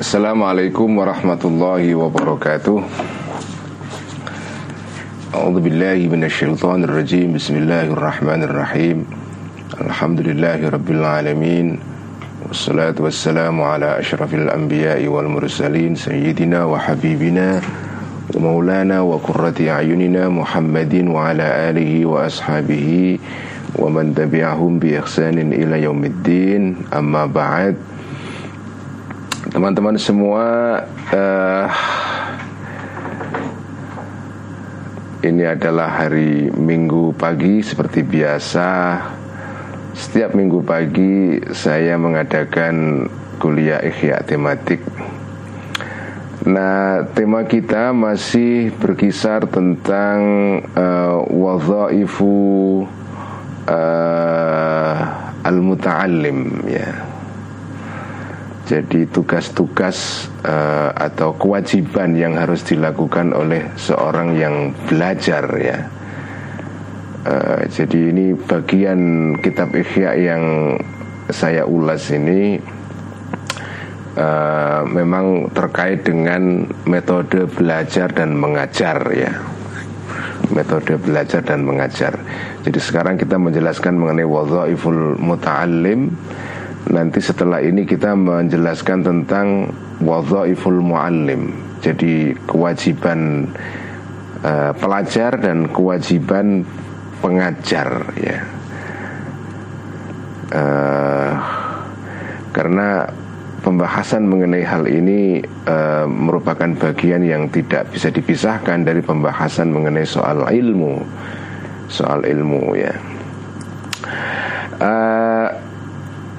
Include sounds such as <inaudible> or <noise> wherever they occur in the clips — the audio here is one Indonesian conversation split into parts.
Assalamualaikum warahmatullahi wabarakatuh A'udzu billahi minasyaitonir rajim Bismillahirrahmanirrahim Alhamdulillahi rabbil alamin Wassalatu wassalamu ala asyrafil anbiya'i wal mursalin Sayyidina wa habibina Wa maulana wa kurrati a'yunina Muhammadin wa ala alihi wa ashabihi Wa man tabi'ahum bi ihsanin ila yaumiddin Amma ba'd Teman-teman semua uh, Ini adalah hari Minggu pagi seperti biasa. Setiap minggu pagi saya mengadakan kuliah ikhya tematik. Nah tema kita masih berkisar tentang uh, Wadha'ifu uh, Al-Muta'allim ya jadi tugas-tugas uh, atau kewajiban yang harus dilakukan oleh seorang yang belajar ya. Uh, jadi ini bagian kitab Ihya yang saya ulas ini uh, memang terkait dengan metode belajar dan mengajar ya metode belajar dan mengajar. Jadi sekarang kita menjelaskan mengenai wadhaiful muta'allim Nanti setelah ini kita menjelaskan tentang wadhaiful muallim. Jadi kewajiban uh, pelajar dan kewajiban pengajar ya. Uh, karena pembahasan mengenai hal ini uh, merupakan bagian yang tidak bisa dipisahkan dari pembahasan mengenai soal ilmu, soal ilmu ya. Uh,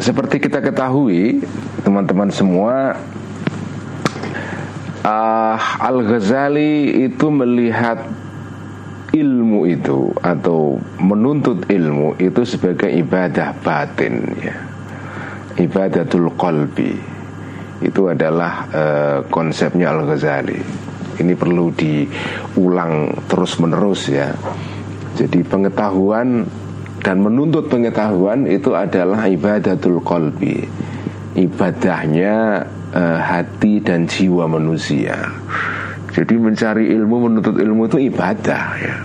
seperti kita ketahui teman-teman semua uh, Al-Ghazali itu melihat ilmu itu atau menuntut ilmu itu sebagai ibadah batin ya. Ibadatul qalbi. Itu adalah uh, konsepnya Al-Ghazali. Ini perlu diulang terus-menerus ya. Jadi pengetahuan dan menuntut pengetahuan itu adalah ibadatul qalbi. Ibadahnya uh, hati dan jiwa manusia. Jadi mencari ilmu menuntut ilmu itu ibadah ya.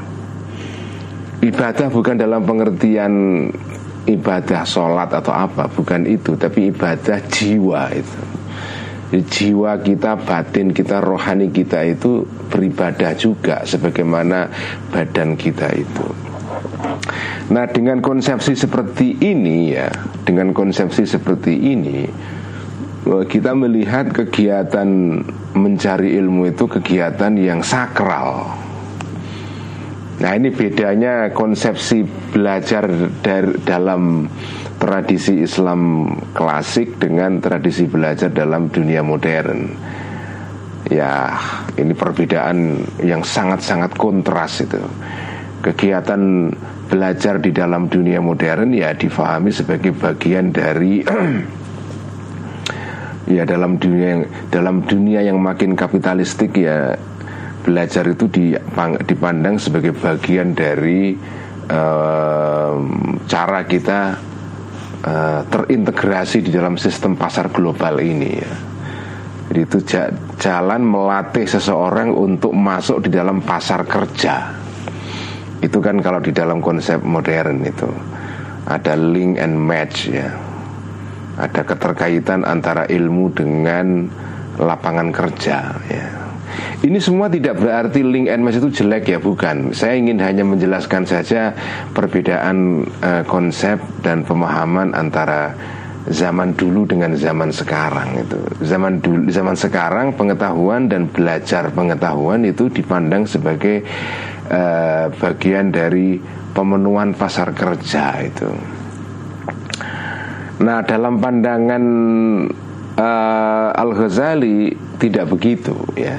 Ibadah bukan dalam pengertian ibadah sholat atau apa bukan itu. Tapi ibadah jiwa itu. Jiwa kita batin kita rohani kita itu beribadah juga sebagaimana badan kita itu Nah dengan konsepsi seperti ini ya Dengan konsepsi seperti ini eh, Kita melihat kegiatan mencari ilmu itu kegiatan yang sakral. Nah ini bedanya konsepsi belajar dari, dalam tradisi Islam klasik dengan tradisi belajar dalam dunia modern. Ya ini perbedaan yang sangat-sangat kontras itu kegiatan belajar di dalam dunia modern ya difahami sebagai bagian dari <clears throat> ya dalam dunia yang dalam dunia yang makin kapitalistik ya belajar itu dipandang sebagai bagian dari uh, cara kita uh, terintegrasi di dalam sistem pasar global ini ya. Jadi itu jalan melatih seseorang untuk masuk di dalam pasar kerja itu kan kalau di dalam konsep modern itu ada link and match ya. Ada keterkaitan antara ilmu dengan lapangan kerja ya. Ini semua tidak berarti link and match itu jelek ya, bukan. Saya ingin hanya menjelaskan saja perbedaan uh, konsep dan pemahaman antara zaman dulu dengan zaman sekarang itu. Zaman dulu zaman sekarang pengetahuan dan belajar pengetahuan itu dipandang sebagai uh, bagian dari pemenuhan pasar kerja itu. Nah, dalam pandangan uh, Al Ghazali tidak begitu ya.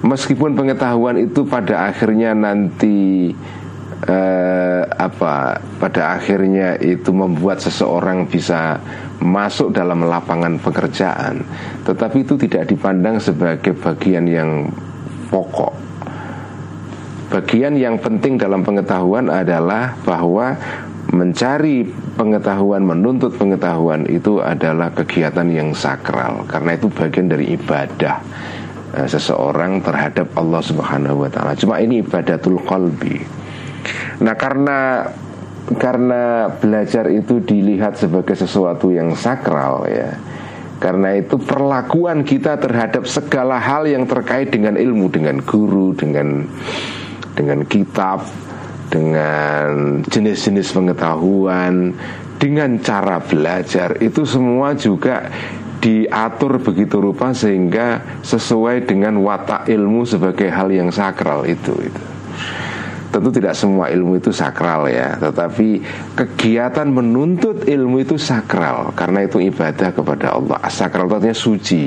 Meskipun pengetahuan itu pada akhirnya nanti uh, apa pada akhirnya itu membuat seseorang bisa masuk dalam lapangan pekerjaan, tetapi itu tidak dipandang sebagai bagian yang pokok Bagian yang penting dalam pengetahuan adalah bahwa mencari pengetahuan, menuntut pengetahuan itu adalah kegiatan yang sakral karena itu bagian dari ibadah uh, seseorang terhadap Allah Subhanahu wa taala. Cuma ini ibadatul qalbi. Nah, karena karena belajar itu dilihat sebagai sesuatu yang sakral ya. Karena itu perlakuan kita terhadap segala hal yang terkait dengan ilmu, dengan guru, dengan dengan kitab, dengan jenis-jenis pengetahuan, dengan cara belajar itu semua juga diatur begitu rupa sehingga sesuai dengan watak ilmu sebagai hal yang sakral itu itu. Tentu tidak semua ilmu itu sakral ya Tetapi kegiatan menuntut ilmu itu sakral. Karena itu ibadah kepada Allah. Sakral itu artinya suci.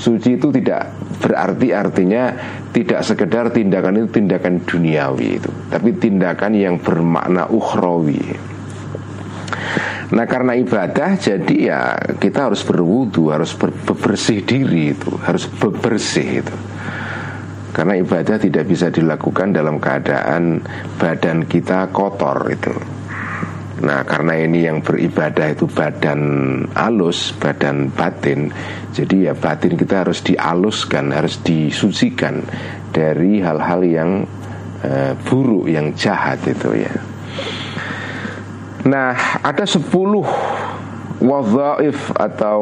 Suci itu tidak berarti artinya Tidak sekedar tindakan itu tindakan duniawi itu Tapi tindakan yang bermakna ukhrawi. Nah karena ibadah jadi ya kita harus berwudu, harus bersih diri itu, harus bersih itu. Karena ibadah tidak bisa dilakukan dalam keadaan badan kita kotor itu. Nah karena ini yang beribadah itu badan alus, badan batin Jadi ya batin kita harus dialuskan, harus disucikan Dari hal-hal yang uh, buruk, yang jahat itu ya Nah ada sepuluh wazaif atau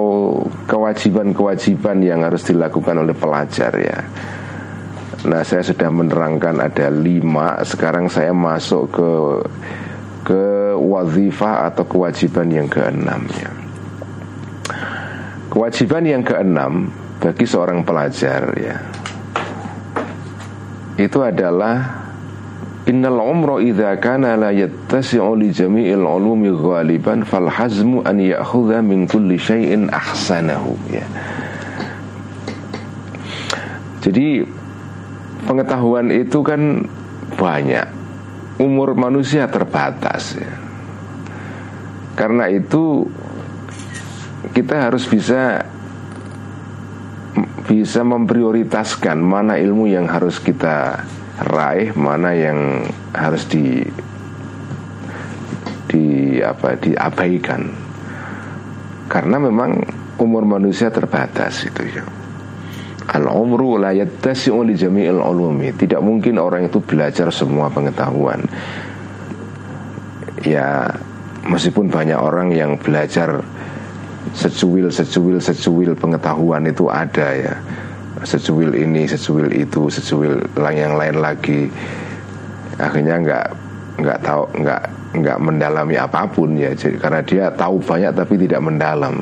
kewajiban-kewajiban yang harus dilakukan oleh pelajar ya Nah saya sudah menerangkan ada lima Sekarang saya masuk ke Ke wazifah atau kewajiban yang keenam ya. Kewajiban yang keenam Bagi seorang pelajar ya Itu adalah Innal umro idha kana la yattasi'u li jami'il ulumi ghaliban fal hazmu an ya'khudha min kulli syai'in ahsanahu ya. Jadi pengetahuan itu kan banyak. Umur manusia terbatas ya. karena itu kita harus bisa bisa memprioritaskan mana ilmu yang harus kita raih mana yang harus di di apa diabaikan. Karena memang umur manusia terbatas itu ya Al-umru la yattasi'u li jami'il ulumi. Tidak mungkin orang itu belajar semua pengetahuan. Ya, meskipun banyak orang yang belajar secuil secuil secuil pengetahuan itu ada ya. Secuil ini, secuil itu, secuil yang lain lagi. Akhirnya nggak nggak tahu nggak nggak mendalami apa pun ya karena dia tahu banyak tapi tidak mendalam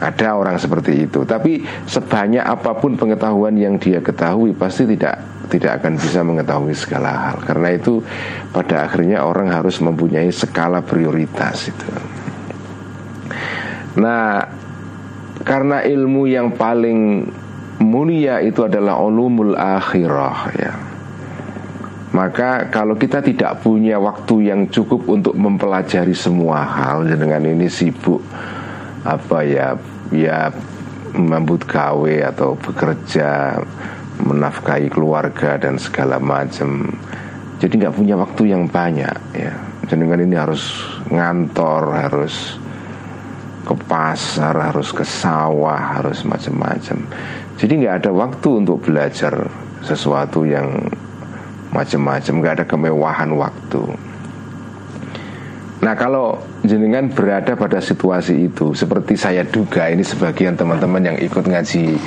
ada orang seperti itu, tapi sebanyak apa pun pengetahuan yang dia ketahui pasti tidak tidak akan bisa mengetahui segala hal. Karena itu pada akhirnya orang harus mempunyai skala prioritas itu. Nah, karena ilmu yang paling mulia itu adalah ulumul akhirah ya. Maka kalau kita tidak punya waktu yang cukup untuk mempelajari semua hal dengan ini sibuk apa ya ya membut gawe atau bekerja menafkahi keluarga dan segala macam. Jadi nggak punya waktu yang banyak ya. Dengan ini harus ngantor harus ke pasar harus ke sawah harus macam-macam. Jadi nggak ada waktu untuk belajar sesuatu yang macam-macam. Nggak ada kemewahan waktu Nah kalau jenengan berada pada situasi itu Seperti saya duga ini sebagian teman-teman yang ikut ngaji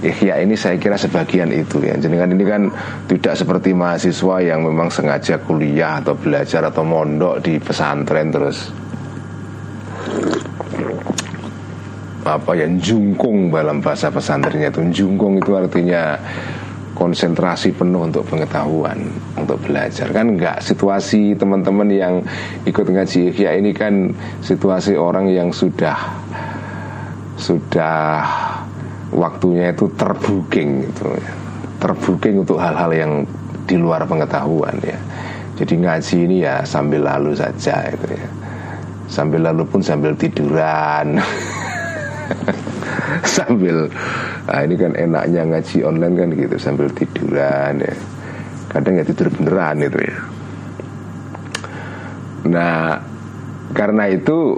Ikhya ini saya kira sebagian itu ya. Jenengan ini kan tidak seperti mahasiswa yang memang sengaja kuliah atau belajar atau mondok di pesantren terus. Apa ya jungkung dalam bahasa pesantrennya itu. Jungkung itu artinya konsentrasi penuh untuk pengetahuan untuk belajar. Kan enggak situasi teman-teman yang ikut ngaji ya ini kan situasi orang yang sudah sudah waktunya itu terbuking itu ya. terbuking untuk hal-hal yang di luar pengetahuan ya. Jadi ngaji ini ya sambil lalu saja itu ya. Sambil lalu pun sambil tiduran <laughs> <laughs> sambil nah ini kan enaknya ngaji online kan gitu sambil tiduran ya kadang ya tidur beneran itu ya Nah, karena itu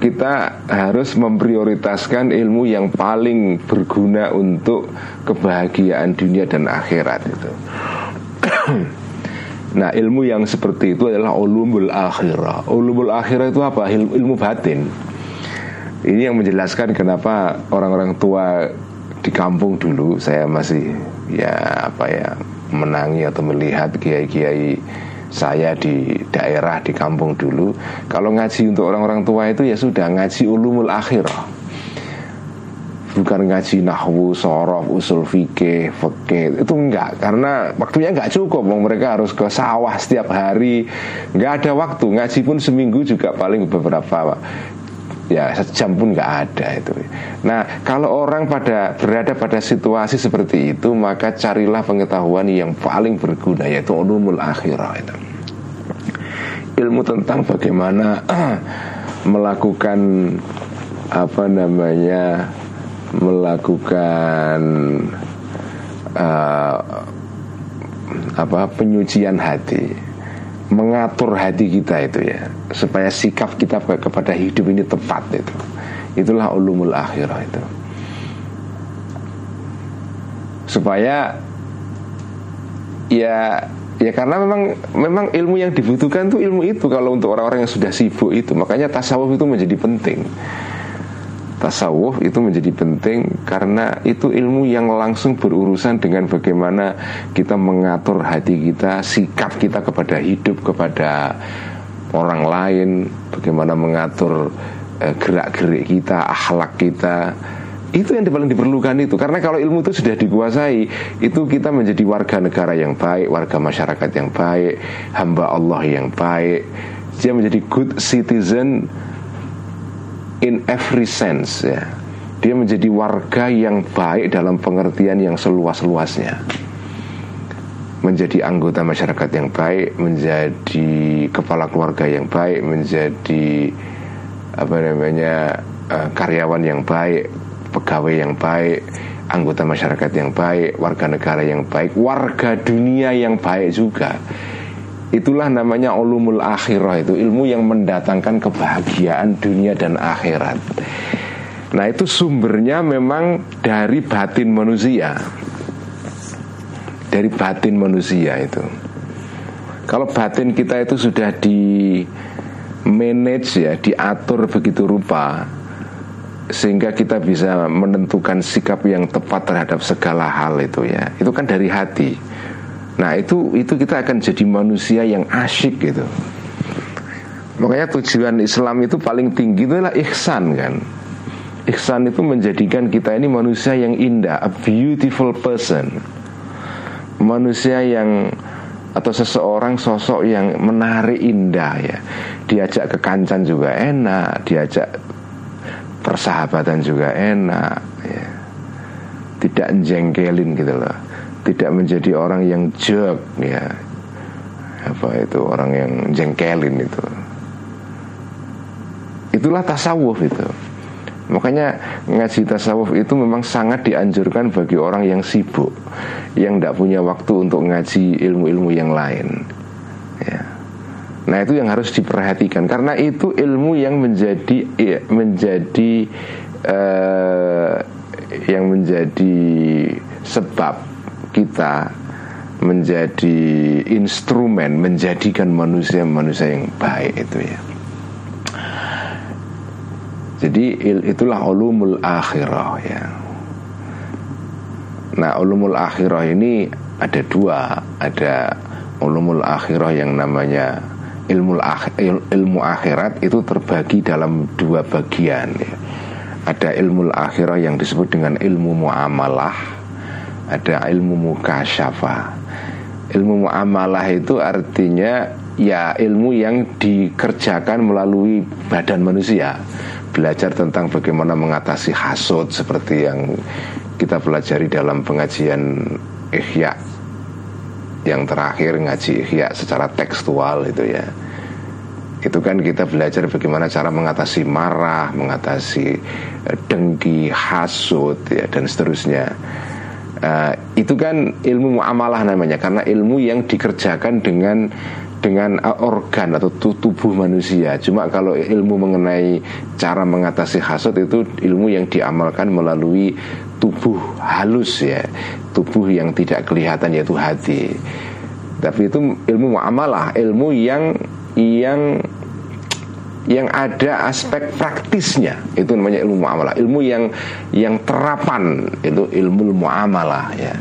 kita harus memprioritaskan ilmu yang paling berguna untuk kebahagiaan dunia dan akhirat itu. <clears throat> nah, ilmu yang seperti itu adalah ulumul akhirah. Ulumul akhirah itu apa? Ilmu, ilmu batin. Ini yang menjelaskan kenapa orang-orang tua di kampung dulu saya masih ya apa ya menangi atau melihat kiai-kiai saya di daerah di kampung dulu. Kalau ngaji untuk orang-orang tua itu ya sudah ngaji ulumul akhirah. Bukan ngaji nahwu, sorof, usul fikih, fikih. Itu enggak karena waktunya enggak cukup. Mereka harus ke sawah setiap hari. Enggak ada waktu. Ngaji pun seminggu juga paling beberapa ya sejam pun nggak ada itu. Nah kalau orang pada berada pada situasi seperti itu maka carilah pengetahuan yang paling berguna yaitu ulumul akhirah itu. Ilmu tentang bagaimana <clears throat> melakukan apa namanya melakukan uh, apa penyucian hati mengatur hati kita itu ya supaya sikap kita kepada hidup ini tepat itu. Itulah ulumul akhirah itu. Supaya ya ya karena memang memang ilmu yang dibutuhkan tuh ilmu itu kalau untuk orang-orang yang sudah sibuk itu. Makanya tasawuf itu menjadi penting tasawuf itu menjadi penting karena itu ilmu yang langsung berurusan dengan bagaimana kita mengatur hati kita, sikap kita kepada hidup, kepada orang lain, bagaimana mengatur eh, gerak-gerik kita, akhlak kita. Itu yang paling diperlukan itu Karena kalau ilmu itu sudah dikuasai Itu kita menjadi warga negara yang baik Warga masyarakat yang baik Hamba Allah yang baik Dia menjadi good citizen in every sense ya. Dia menjadi warga yang baik dalam pengertian yang seluas-luasnya. Menjadi anggota masyarakat yang baik, menjadi kepala keluarga yang baik, menjadi apa namanya uh, karyawan yang baik, pegawai yang baik, anggota masyarakat yang baik, warga negara yang baik, warga dunia yang baik juga. Itulah namanya ulumul akhirah itu ilmu yang mendatangkan kebahagiaan dunia dan akhirat. Nah itu sumbernya memang dari batin manusia. Dari batin manusia itu. Kalau batin kita itu sudah di manage ya Diatur begitu rupa Sehingga kita bisa menentukan sikap yang tepat terhadap segala hal itu ya. Itu kan dari hati Nah itu itu kita akan jadi manusia yang asyik gitu. Makanya tujuan Islam itu paling tinggi itu adalah ihsan kan. Ihsan itu menjadikan kita ini manusia yang indah, a beautiful person. Manusia yang atau seseorang sosok yang menarik indah ya. Diajak ke kancan juga enak, diajak persahabatan juga enak ya. Tidak jengkelin gitu loh tidak menjadi orang yang jerk ya. Apa itu orang yang jengkelin itu. Itulah tasawuf itu. Makanya ngaji tasawuf itu memang sangat dianjurkan bagi orang yang sibuk yang tidak punya waktu untuk ngaji ilmu-ilmu yang lain ya. Nah itu yang harus diperhatikan. Karena itu ilmu yang menjadi menjadi uh, yang menjadi sebab kita menjadi instrumen menjadikan manusia-manusia yang baik itu ya. Jadi itulah ulumul akhirah ya. Nah ulumul akhirah ini ada dua Ada ulumul akhirah yang namanya ilmu, ilmu akhirat itu terbagi dalam dua bagian ya. Ada ilmu akhirah yang disebut dengan ilmu muamalah ada ilmu mukasyafa ilmu muamalah itu artinya ya ilmu yang dikerjakan melalui badan manusia. Belajar tentang bagaimana mengatasi hasut seperti yang kita pelajari dalam pengajian ihya. Yang terakhir ngaji ihya secara tekstual itu ya. Itu kan kita belajar bagaimana cara mengatasi marah, mengatasi eh, dengki, hasut ya dan seterusnya. Uh, itu kan ilmu muamalah namanya karena ilmu yang dikerjakan dengan dengan organ atau tubuh manusia. Cuma kalau ilmu mengenai cara mengatasi hasad itu ilmu yang diamalkan melalui tubuh halus ya, tubuh yang tidak kelihatan yaitu hati. Tapi itu ilmu muamalah, ilmu yang yang yang ada aspek praktisnya itu namanya ilmu muamalah ilmu yang yang terapan itu ilmu muamalah ya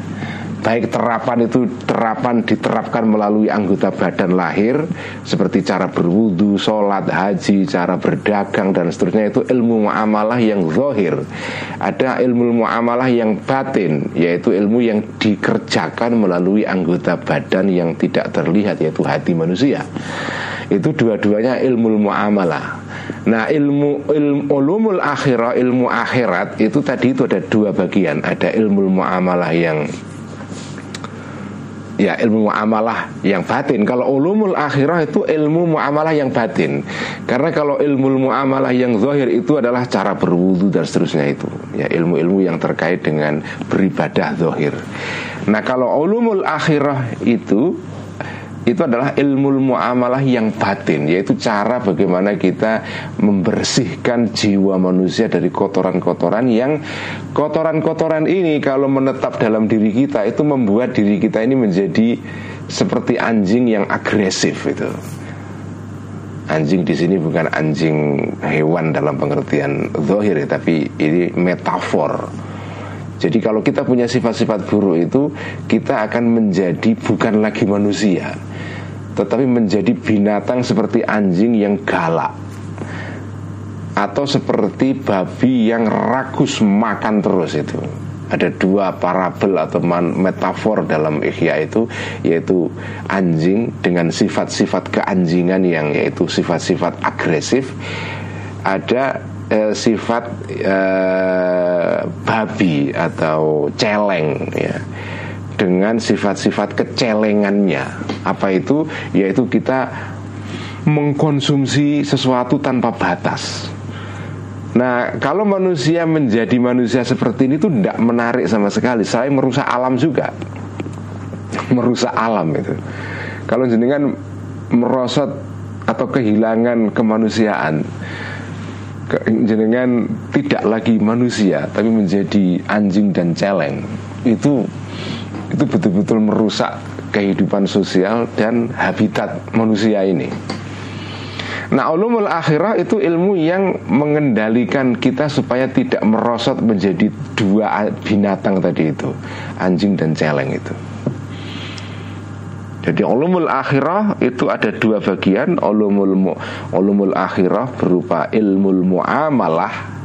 baik terapan itu terapan diterapkan melalui anggota badan lahir seperti cara berwudu, sholat, haji, cara berdagang dan seterusnya itu ilmu muamalah yang zahir. Ada ilmu muamalah yang batin yaitu ilmu yang dikerjakan melalui anggota badan yang tidak terlihat yaitu hati manusia. Itu dua-duanya ilmu muamalah. Nah ilmu ilmu ulumul akhirah ilmu akhirat itu tadi itu ada dua bagian ada ilmu muamalah yang ya ilmu muamalah yang batin. Kalau ulumul akhirah itu ilmu muamalah yang batin. Karena kalau ilmu muamalah yang zahir itu adalah cara berwudu dan seterusnya itu. Ya ilmu-ilmu yang terkait dengan beribadah zahir. Nah, kalau ulumul akhirah itu itu adalah ilmu muamalah yang batin yaitu cara bagaimana kita membersihkan jiwa manusia dari kotoran-kotoran yang kotoran-kotoran ini kalau menetap dalam diri kita itu membuat diri kita ini menjadi seperti anjing yang agresif itu. Anjing di sini bukan anjing hewan dalam pengertian zahir ya, tapi ini metafor jadi kalau kita punya sifat-sifat buruk itu Kita akan menjadi bukan lagi manusia tetapi menjadi binatang seperti anjing yang galak atau seperti babi yang ragus makan terus itu. Ada dua parabel atau metafor dalam ikhya itu yaitu anjing dengan sifat-sifat keanjingan yang yaitu sifat-sifat agresif. Ada eh, sifat eh, babi atau celeng ya dengan sifat-sifat kecelengannya. Apa itu? Yaitu kita mengkonsumsi sesuatu tanpa batas. Nah, kalau manusia menjadi manusia seperti ini itu tidak menarik sama sekali. Saya merusak alam juga, merusak alam itu. Kalau jenengan merosot atau kehilangan kemanusiaan, jenengan tidak lagi manusia, tapi menjadi anjing dan celeng, itu itu betul-betul merusak kehidupan sosial dan habitat manusia ini. Nah ulumul akhirah itu ilmu yang mengendalikan kita supaya tidak merosot menjadi dua binatang tadi itu Anjing dan celeng itu Jadi ulumul akhirah itu ada dua bagian Ulumul, ulumul akhirah berupa ilmu muamalah.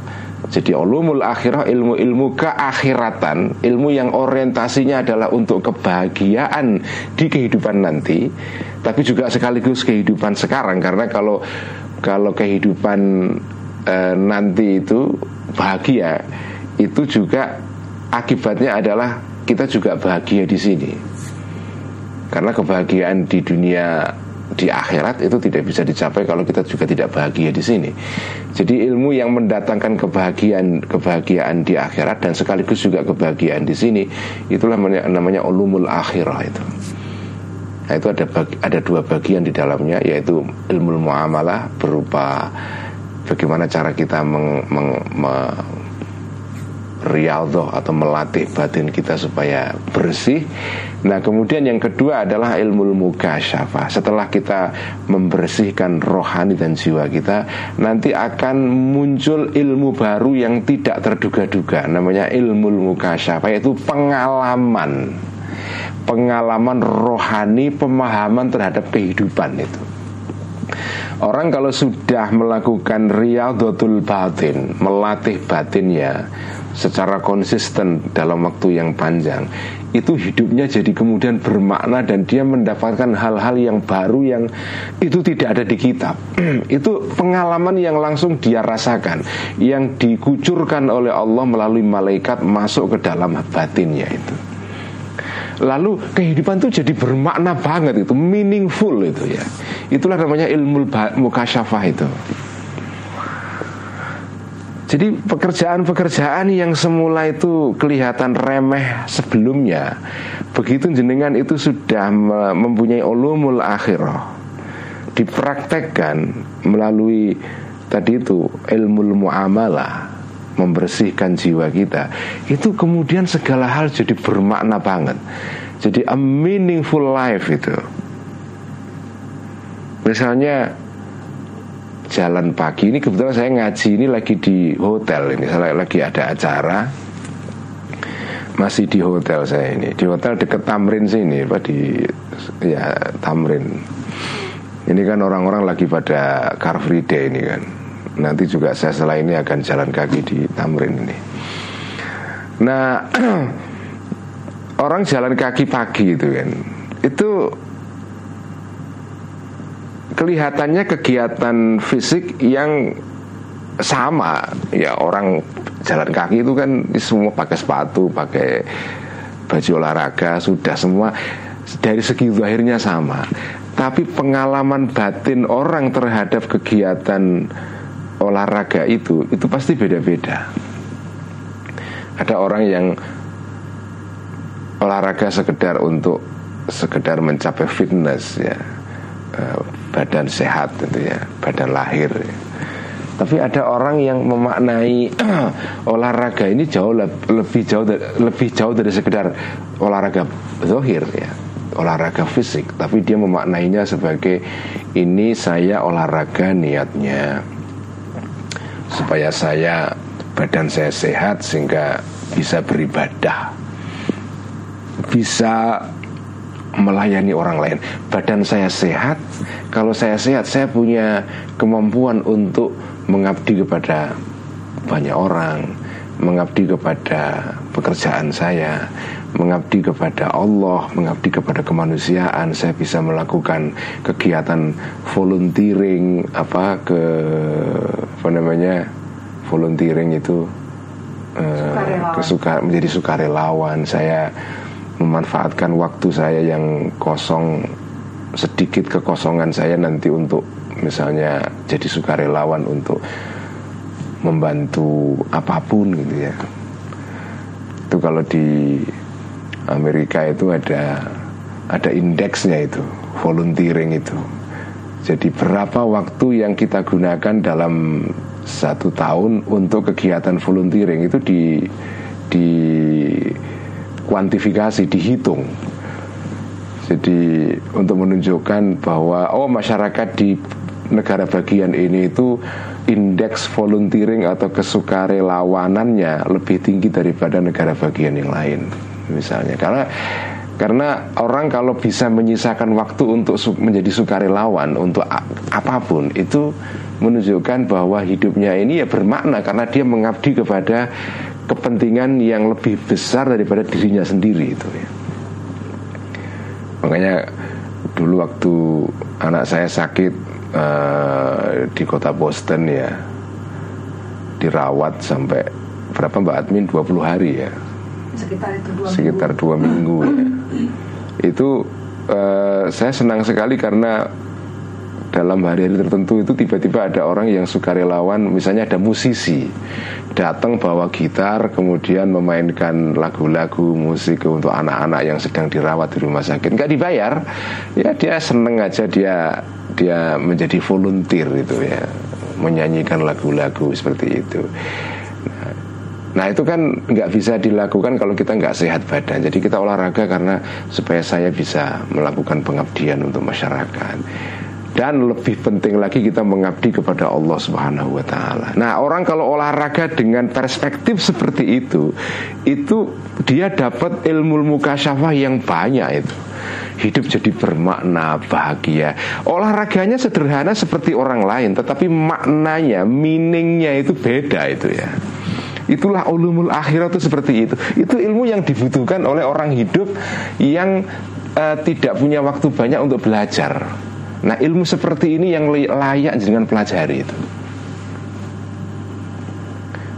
Jadi ulumul akhirah ilmu-ilmu keakhiratan Ilmu yang orientasinya adalah untuk kebahagiaan di kehidupan nanti Tapi juga sekaligus kehidupan sekarang. Karena kalau kalau kehidupan e, nanti itu bahagia Itu juga akibatnya adalah kita juga bahagia di sini Karena kebahagiaan di dunia di akhirat itu tidak bisa dicapai kalau kita juga tidak bahagia di sini. Jadi ilmu yang mendatangkan kebahagiaan kebahagiaan di akhirat dan sekaligus juga kebahagiaan di sini itulah namanya, ulumul akhirah itu. Nah, itu ada bagi, ada dua bagian di dalamnya yaitu ilmu muamalah berupa bagaimana cara kita meng, meng, meng riyadhah atau melatih batin kita supaya bersih. Nah, kemudian yang kedua adalah ilmu mukasyafah. Setelah kita membersihkan rohani dan jiwa kita, nanti akan muncul ilmu baru yang tidak terduga-duga. Namanya ilmu mukasyafah yaitu pengalaman. Pengalaman rohani, pemahaman terhadap kehidupan itu. Orang kalau sudah melakukan riyadhatul batin, melatih batinnya, secara konsisten dalam waktu yang panjang itu hidupnya jadi kemudian bermakna dan dia mendapatkan hal-hal yang baru yang itu tidak ada di kitab. <clears throat> Itu pengalaman yang langsung dia rasakan yang dikucurkan oleh Allah melalui malaikat masuk ke dalam batinnya itu. Lalu kehidupan itu jadi bermakna banget itu meaningful itu ya. Itulah namanya ilmu mukasyafah itu jadi pekerjaan-pekerjaan yang semula itu kelihatan remeh sebelumnya Begitu jenengan itu sudah mempunyai ulumul akhirah dipraktekkan melalui tadi itu ilmu muamalah membersihkan jiwa kita. Itu kemudian segala hal jadi bermakna banget. Jadi a meaningful life itu. Misalnya jalan pagi. Ini kebetulan saya ngaji ini lagi di hotel ini. Saya lagi ada acara. Masih di hotel saya ini. Di hotel deket Tamrin sini apa di ya Tamrin. Ini kan orang-orang lagi pada Car Free Day ini kan. Nanti juga saya setelah ini akan jalan kaki di Tamrin ini. Nah <clears throat> Orang jalan kaki pagi itu kan. Itu Kelihatannya kegiatan fisik yang sama. Ya orang jalan kaki itu kan semua pakai sepatu pakai baju olahraga sudah semua. Dari segi akhirnya sama. Tapi pengalaman batin orang terhadap kegiatan olahraga itu itu pasti beda-beda. Ada orang yang olahraga sekedar untuk sekedar mencapai fitness ya badan sehat itu ya badan lahir. Tapi ada orang yang memaknai <clears throat> olahraga ini jauh lebih jauh lebih jauh dari sekedar olahraga zohir ya olahraga fisik. Tapi dia memaknainya sebagai ini saya olahraga niatnya supaya saya badan saya sehat sehingga bisa beribadah bisa melayani orang lain. Badan saya sehat. Kalau saya sehat saya punya kemampuan untuk mengabdi kepada banyak orang mengabdi kepada pekerjaan saya mengabdi kepada Allah, mengabdi kepada kemanusiaan, saya bisa melakukan kegiatan volunteering apa ke apa namanya volunteering itu uh, kesuka menjadi sukarelawan. Saya memanfaatkan waktu saya yang kosong sedikit kekosongan saya nanti untuk misalnya jadi sukarelawan untuk membantu apa pun gitu ya. Itu kalau di Amerika itu ada ada indeksnya itu volunteering itu. Jadi berapa waktu yang kita gunakan dalam satu tahun untuk kegiatan volunteering itu di di kuantifikasi dihitung. Jadi untuk menunjukkan bahwa oh masyarakat di negara bagian ini itu indeks volunteering atau kesukarelawanannya lebih tinggi daripada negara bagian yang lain misalnya karena karena orang kalau bisa menyisakan waktu untuk menjadi sukarelawan untuk apa pun itu menunjukkan bahwa hidupnya ini ya bermakna karena dia mengabdi kepada kepentingan yang lebih besar daripada dirinya sendiri itu ya. Makanya dulu waktu anak saya sakit uh, di kota Boston ya dirawat sampai berapa Mbak Admin 20 hari ya sekitar itu dua sekitar minggu. dua minggu ya. <clears throat> itu uh, saya senang sekali karena dalam hari-hari tertentu itu tiba-tiba ada orang yang sukarelawan misalnya ada musisi datang bawa gitar kemudian memainkan lagu-lagu musik untuk anak-anak yang sedang dirawat di rumah sakit nggak dibayar ya dia seneng aja dia dia menjadi volunteer itu ya menyanyikan lagu-lagu seperti itu Nah itu kan nggak bisa dilakukan kalau kita nggak sehat badan. Jadi kita olahraga karena supaya saya bisa melakukan pengabdian untuk masyarakat. Dan lebih penting lagi kita mengabdi kepada Allah Subhanahu wa taala. Nah, orang kalau olahraga dengan perspektif seperti itu, itu dia dapat ilmu mukasyafah yang banyak itu. Hidup jadi bermakna, bahagia. Olahraganya sederhana seperti orang lain, tetapi maknanya, meaningnya itu beda itu ya. Itulah ulumul akhirat itu seperti itu. Itu ilmu yang dibutuhkan oleh orang hidup yang uh, tidak punya waktu banyak untuk belajar. Nah, ilmu seperti ini yang layak dengan pelajari itu.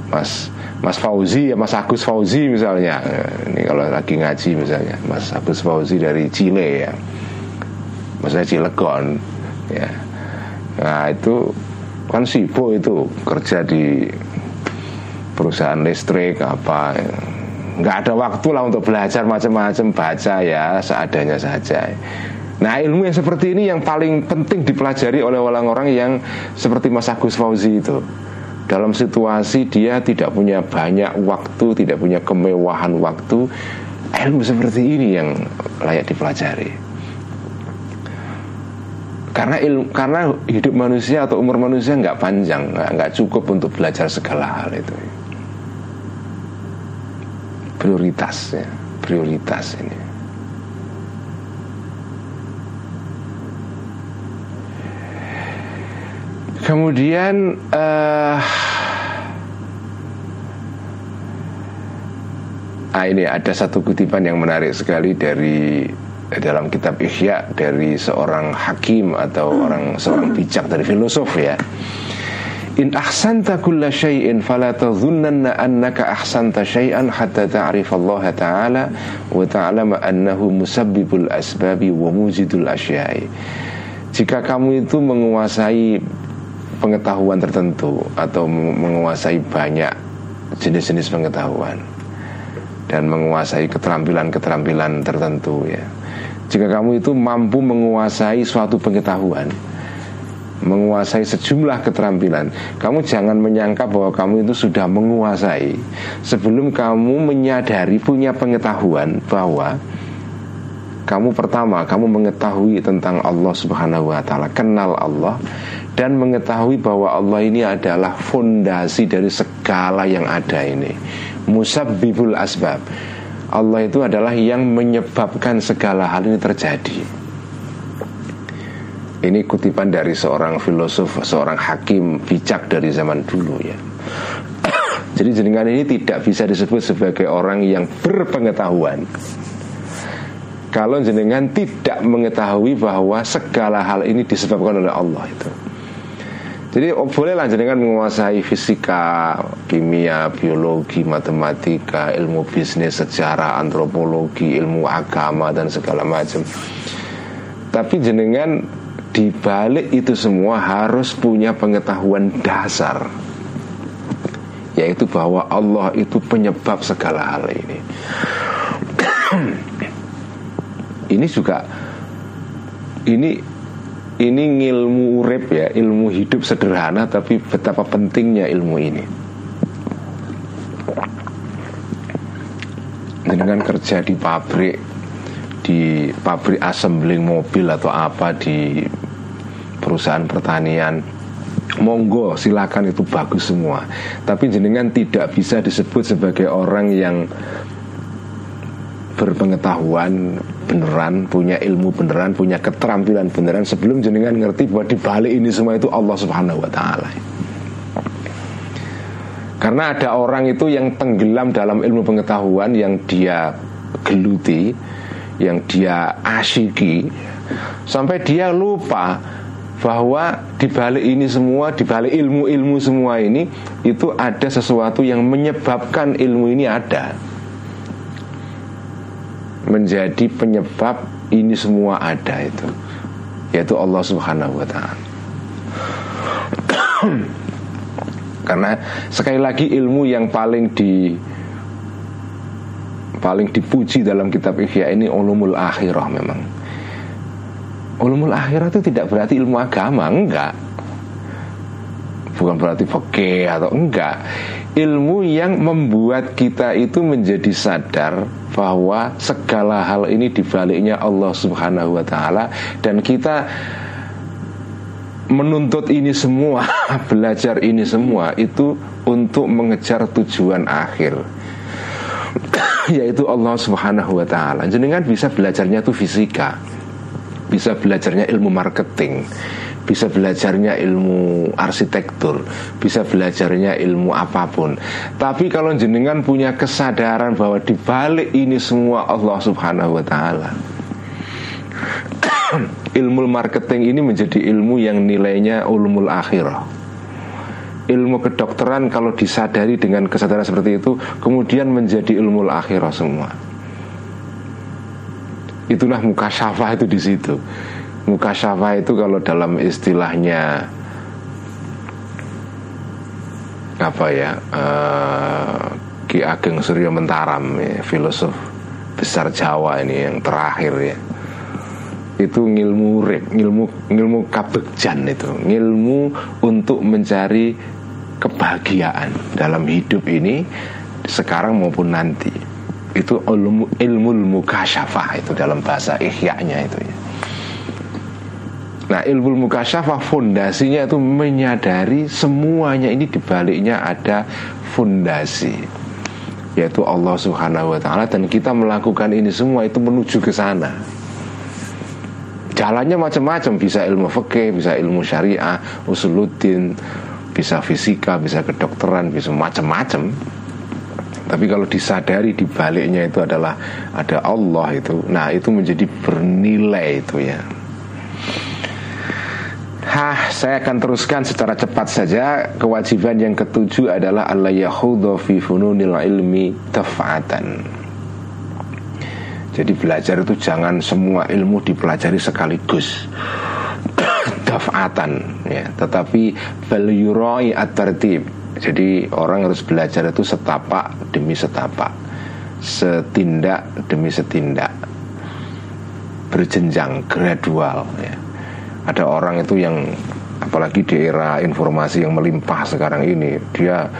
Mas Mas Fauzi ya Mas Agus Fauzi misalnya. Ini kalau lagi ngaji misalnya Mas Agus Fauzi dari Chile ya. Maksudnya Cilegon ya. Nah itu kan sibuk itu kerja di perusahaan listrik apa nggak ada waktu lah untuk belajar macam-macam baca ya seadanya saja Nah ilmu yang seperti ini yang paling penting dipelajari oleh orang-orang yang seperti Mas Agus Fauzi itu Dalam situasi dia tidak punya banyak waktu, tidak punya kemewahan waktu Ilmu seperti ini yang layak dipelajari karena ilmu, karena hidup manusia atau umur manusia nggak panjang, nggak cukup untuk belajar segala hal itu. Prioritas ya, prioritas ini. Kemudian uh, ah ini ada satu kutipan yang menarik sekali dari dalam kitab Ihya dari seorang hakim atau orang seorang bijak dari filosof ya. In ahsanta kulla syai'in fala tadhunnanna annaka ahsanta syai'an hatta ta'rif Allah Ta'ala wa ta'lama annahu musabbibul asbabi wa mujidul asya'i. Jika kamu itu menguasai pengetahuan tertentu atau menguasai banyak jenis-jenis pengetahuan dan menguasai keterampilan-keterampilan tertentu ya. Jika kamu itu mampu menguasai suatu pengetahuan, menguasai sejumlah keterampilan, kamu jangan menyangka bahwa kamu itu sudah menguasai sebelum kamu menyadari punya pengetahuan bahwa kamu pertama kamu mengetahui tentang Allah Subhanahu wa taala, kenal Allah dan mengetahui bahwa Allah ini adalah fondasi dari segala yang ada ini. Musabbibul asbab. Allah itu adalah yang menyebabkan segala hal ini terjadi. Ini kutipan dari seorang filosof, seorang hakim bijak dari zaman dulu ya. <coughs> Jadi jenengan ini tidak bisa disebut sebagai orang yang berpengetahuan kalau jenengan tidak mengetahui bahwa segala hal ini disebabkan oleh Allah itu. Jadi oh, bolehlah jenengan menguasai fisika, kimia, biologi, matematika, ilmu bisnis, sejarah, antropologi, ilmu agama dan segala macam. Tapi jenengan di balik itu semua harus punya pengetahuan dasar yaitu bahwa Allah itu penyebab segala hal ini. <clears throat> ini juga ini ini ilmu urip ya, ilmu hidup sederhana tapi betapa pentingnya ilmu ini. Dengan kerja di pabrik, di pabrik assembling mobil atau apa di perusahaan pertanian, monggo silakan itu bagus semua. Tapi jenengan tidak bisa disebut sebagai orang yang berpengetahuan beneran, punya ilmu beneran, punya keterampilan beneran sebelum jenengan ngerti bahwa di balik ini semua itu Allah Subhanahu wa taala. Karena ada orang itu yang tenggelam dalam ilmu pengetahuan yang dia geluti, yang dia asyiki sampai dia lupa bahwa di balik ini semua, di balik ilmu-ilmu semua ini itu ada sesuatu yang menyebabkan ilmu ini ada menjadi penyebab ini semua ada itu yaitu Allah Subhanahu wa taala. <clears throat> Karena sekali lagi ilmu yang paling di paling dipuji dalam kitab Ihya ini ulumul akhirah memang. Ulumul akhirah itu tidak berarti ilmu agama, enggak. Bukan berarti fakih atau enggak ilmu yang membuat kita itu menjadi sadar bahwa segala hal ini dibaliknya Allah Subhanahu wa taala dan kita menuntut ini semua, <laughs> belajar ini semua itu untuk mengejar tujuan akhir <coughs> yaitu Allah Subhanahu wa taala. Jenengan bisa belajarnya itu fisika. Bisa belajarnya ilmu marketing bisa belajarnya ilmu arsitektur, bisa belajarnya ilmu apa pun. Tapi kalau jenengan punya kesadaran bahwa di balik ini semua Allah Subhanahu wa taala. <coughs> ilmu marketing ini menjadi ilmu yang nilainya ulumul akhirah. Ilmu kedokteran kalau disadari dengan kesadaran seperti itu kemudian menjadi ilmu akhirah semua. Itulah muka syafah itu di situ Mukasyafah itu kalau dalam istilahnya apa ya uh, Ki Ageng Suryo Mentaram ya, filosof besar Jawa ini yang terakhir ya itu ngilmu rek, ngilmu ngilmu kabegjan itu, ngilmu untuk mencari kebahagiaan dalam hidup ini sekarang maupun nanti. Itu ilmu ilmu mukasyafah itu dalam bahasa ihya-nya itu ya. Nah ilmu mukasyafah fondasinya itu menyadari semuanya ini dibaliknya ada fondasi yaitu Allah Subhanahu wa taala dan kita melakukan ini semua itu menuju ke sana. Jalannya macam-macam, bisa ilmu fikih, bisa ilmu syariah, usuluddin, bisa fisika, bisa kedokteran, bisa macam-macam. Tapi kalau disadari di baliknya itu adalah ada Allah itu, nah itu menjadi bernilai itu ya. Saya akan teruskan secara cepat saja. Kewajiban yang ketujuh adalah Allah yahudhu fi fununil ilmi tafatan. Jadi belajar itu jangan semua ilmu dipelajari sekaligus. <coughs> Tafatan ya, tetapi bal yurai at-tertib. Jadi orang harus belajar itu setapak demi setapak. Setindak demi setindak. Berjenjang, gradual ya ada orang itu yang apalagi di era informasi yang melimpah sekarang ini dia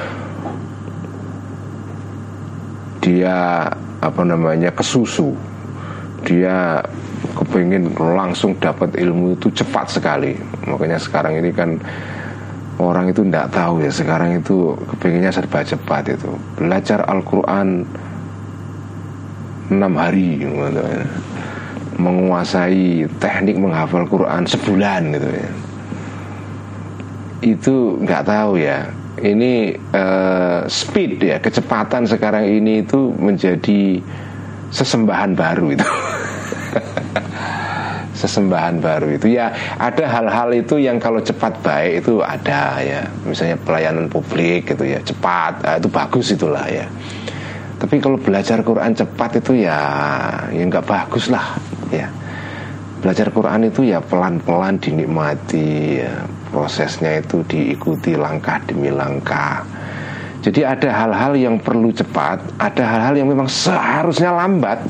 dia apa namanya kesusu. Dia kepingin langsung dapat ilmu itu cepat sekali. Makanya sekarang ini kan orang itu tidak tahu ya sekarang itu kepinginnya serba cepat itu. Belajar Al-Quran enam hari gitu ya menguasai teknik menghafal Quran sebulan gitu ya. Itu nggak tahu ya. Ini uh, speed ya kecepatan sekarang ini itu menjadi sesembahan baru itu. <laughs> Sesembahan baru itu. Ya ada hal-hal itu yang kalau cepat baik itu ada ya. Misalnya pelayanan publik gitu ya cepat. Nah, itu bagus itulah ya tapi kalau belajar Quran cepat itu ya ya nggak bagus lah ya. Belajar Quran itu ya pelan-pelan dinikmati ya. prosesnya itu diikuti langkah demi langkah. Jadi ada hal-hal yang perlu cepat ada hal-hal yang memang seharusnya lambat